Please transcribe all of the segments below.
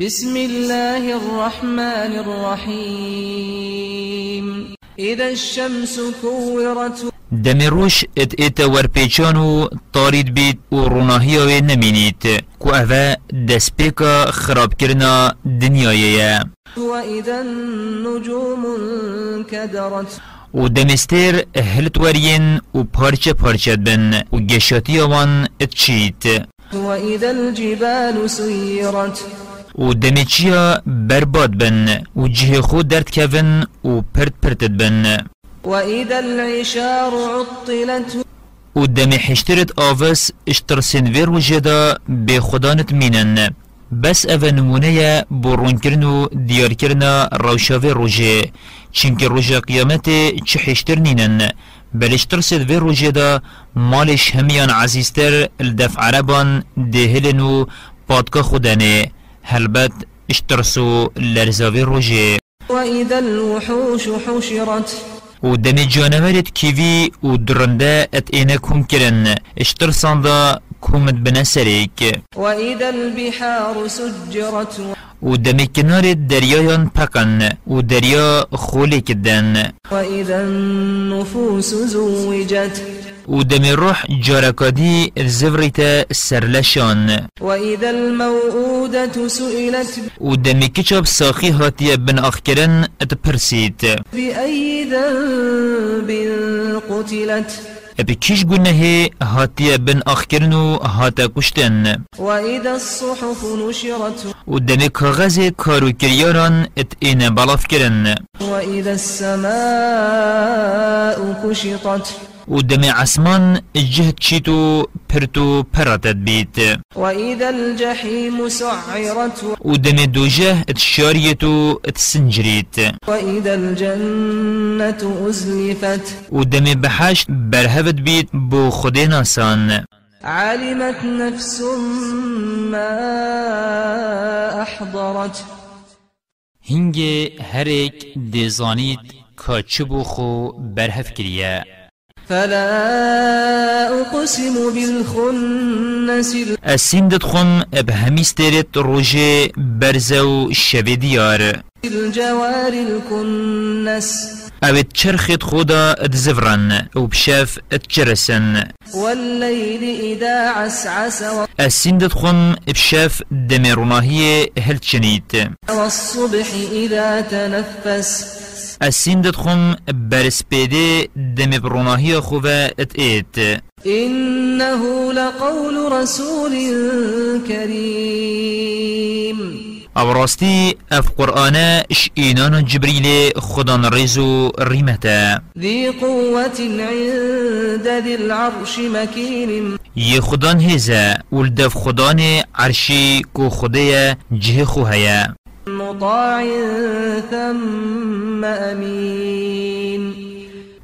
بسم الله الرحمن الرحيم. إذا الشمس كورت دمروش ات ات ورپیچان و تارید بید و روناهی و نمینید. کو اوه دسپیکا خراب کرنا دنیایه وإذا النجوم انكدرت و دمستر هلت ورین و پارچه پارچه بن و گشاتی آوان ات چید وإذا الجبال سيرت و دمیچیا برباد بن و جه خود درد کون و پرت پرتد بن. وإذا العشار عطلت و دمی حشترت آوس اشترسن ویر و جدا به خدانت مینن. بس أو نمونه برون کرن و دیار کرنا روشاوه روژه چنکه روژه قیامت چه حشتر نینن. بل اشترسد وی روژه دا مالش همیان عزیزتر الدف عربان دهلن و پادکا خودنه هلبت اشترسو لرزاوه روژه. وإذا الوحوش حشرت. و دمی جانورت کیوی و درنده ات اینه کم کرن. اشترسان دا کمت بنسریک وإذا البحار سجرت و دمی کنار دریایان پکن و دریا خولی کدن وإذا النفوس زوجت. و دمی روح جارکادی زوریت سرلشان. وإذا الموءودة سئلت و دمی کچاب ساخی هاتی بن آخ کرن ات پرسید بأي ذنب قتلت؟ اب کیش گنه هاتی بن آخ کرن و هاتا کشتن وإذا الصحف نشرت و دمی کاغذ کارو کریاران ات این بلاف کرن وإذا السماء كشطت و دمی عسمان جهد چیتو پرتو پراتت بیت. وإذا الجحيم سعرت و دمی دوجه ات شاریتو ات سنجریت. وإذا الجنة أزلفت و دمی بحشت برهفت بیت بو خودی ناسان. علمت نفس ما أحضرت هنگ هر ایک دیزانید که چه بو خو برهف کریه فلا أقسم بالخنس السين دتخم اب هميسترت روجه برزو شوي ديار الجوار الكنس. أو تشرخت خودا اتزفرن و بشاف اتجرسن والليل إذا عسعس السين دتخم بشاف دمروناهي هلتشنيت. والصبح إذا تنفس. السين دتخم برسبيدي دمبروناهي خوفا اتئت إنه لقول رسول كريم. أو راستي أف قرآن اش اينان جبريل خدان ريزو ريمتا ذي قوة عند ذي العرش مكين. يه خدان هزا ولدف خدان عرشي كو خديا جه خو هيا مطاع ثم أمين.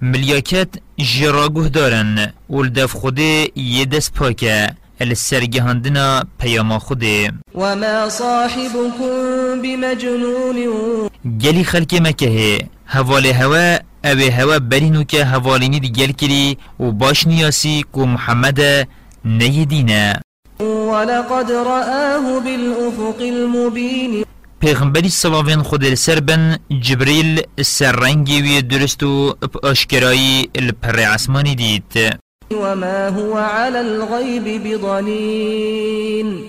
ملیاکت جراگوه دارن ولدف خوده یه دست پاکه. السرگهاندنا پیاما خوده وما صاحبكم بمجنون. گلی خلک مکه حوال هوا أو هوا برینو که حوالینی دی گل کری و باش نیاسی کو محمد نیدینه. ولقد رآه بالأفق المبين. پیغمبری صلاوین خود سر بن جبریل سررنگی وی درست و اب آشکرایی الپر عسمانی دید. وما هو على الغيب بضنين.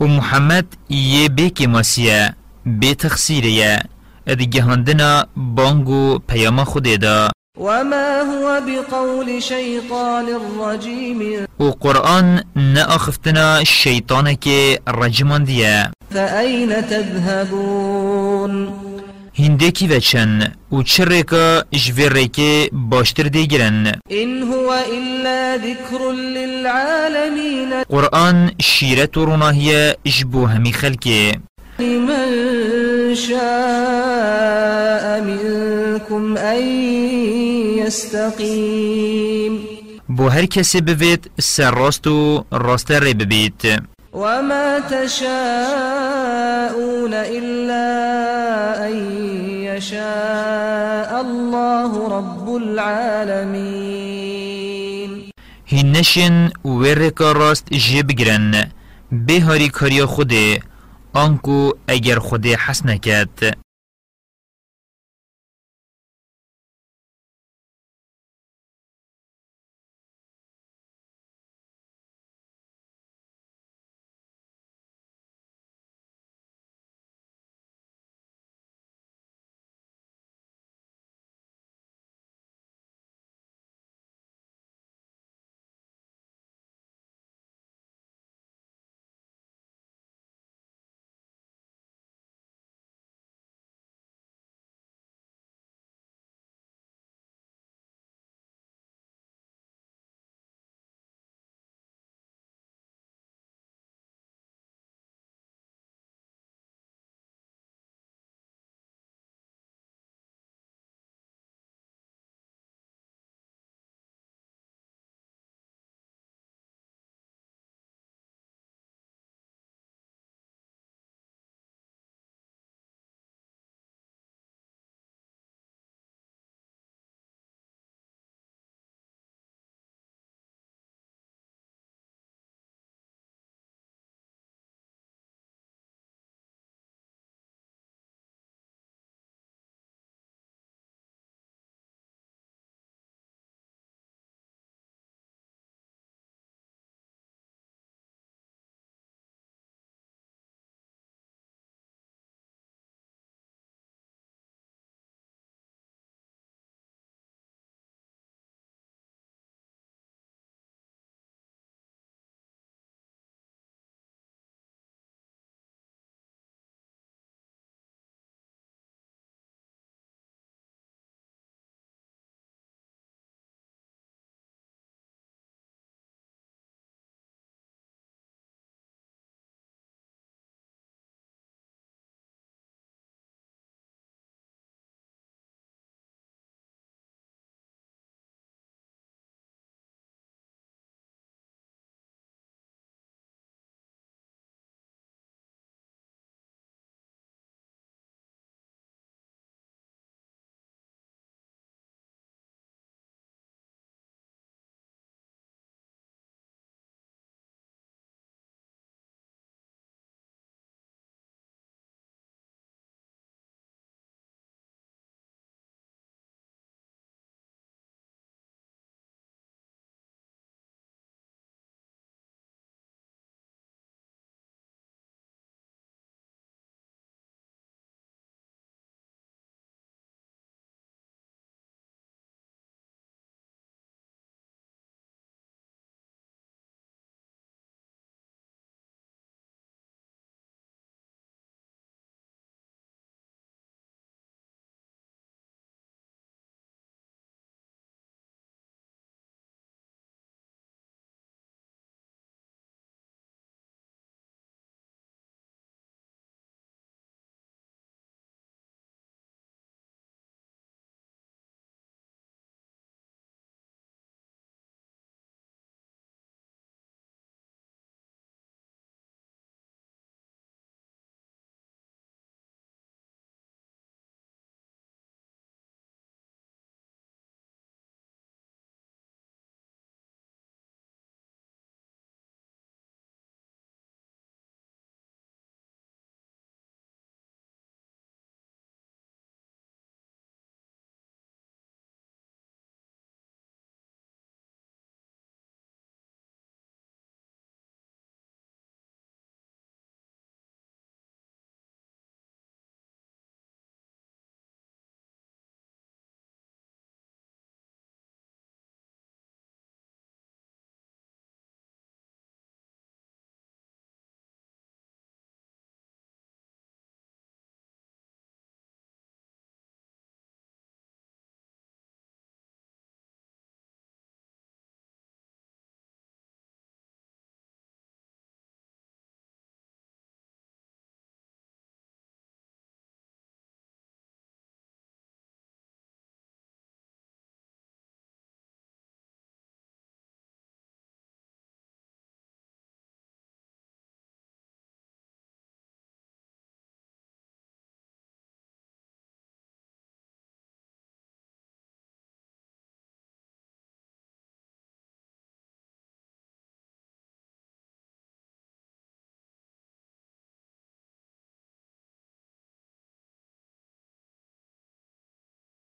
و محمد یه بیک ماسیه بی تخصیریه ادگه هندنا بانگو پیام خوده دا وما هو بقول شيطان رجيم. و قرآن نأخفتنا شیطانه که رجمان دیه فأين تذهبون؟ هندکی وچن و چرکا جویرکه باشتر دیگرن إن هو إلا ذكر للعالمين. قرآن شیرت و روناهیه جبو همی خلکه لمن شاء منكم أن يستقيم. بو هر کسی بوید سر راست و راست ری ببید وما تشاءون إلا أن يشاء الله رب العالمين. هینشن ورکا راست جه بگرن به هاری کاریا خوده آنکو اگر خود حس نکد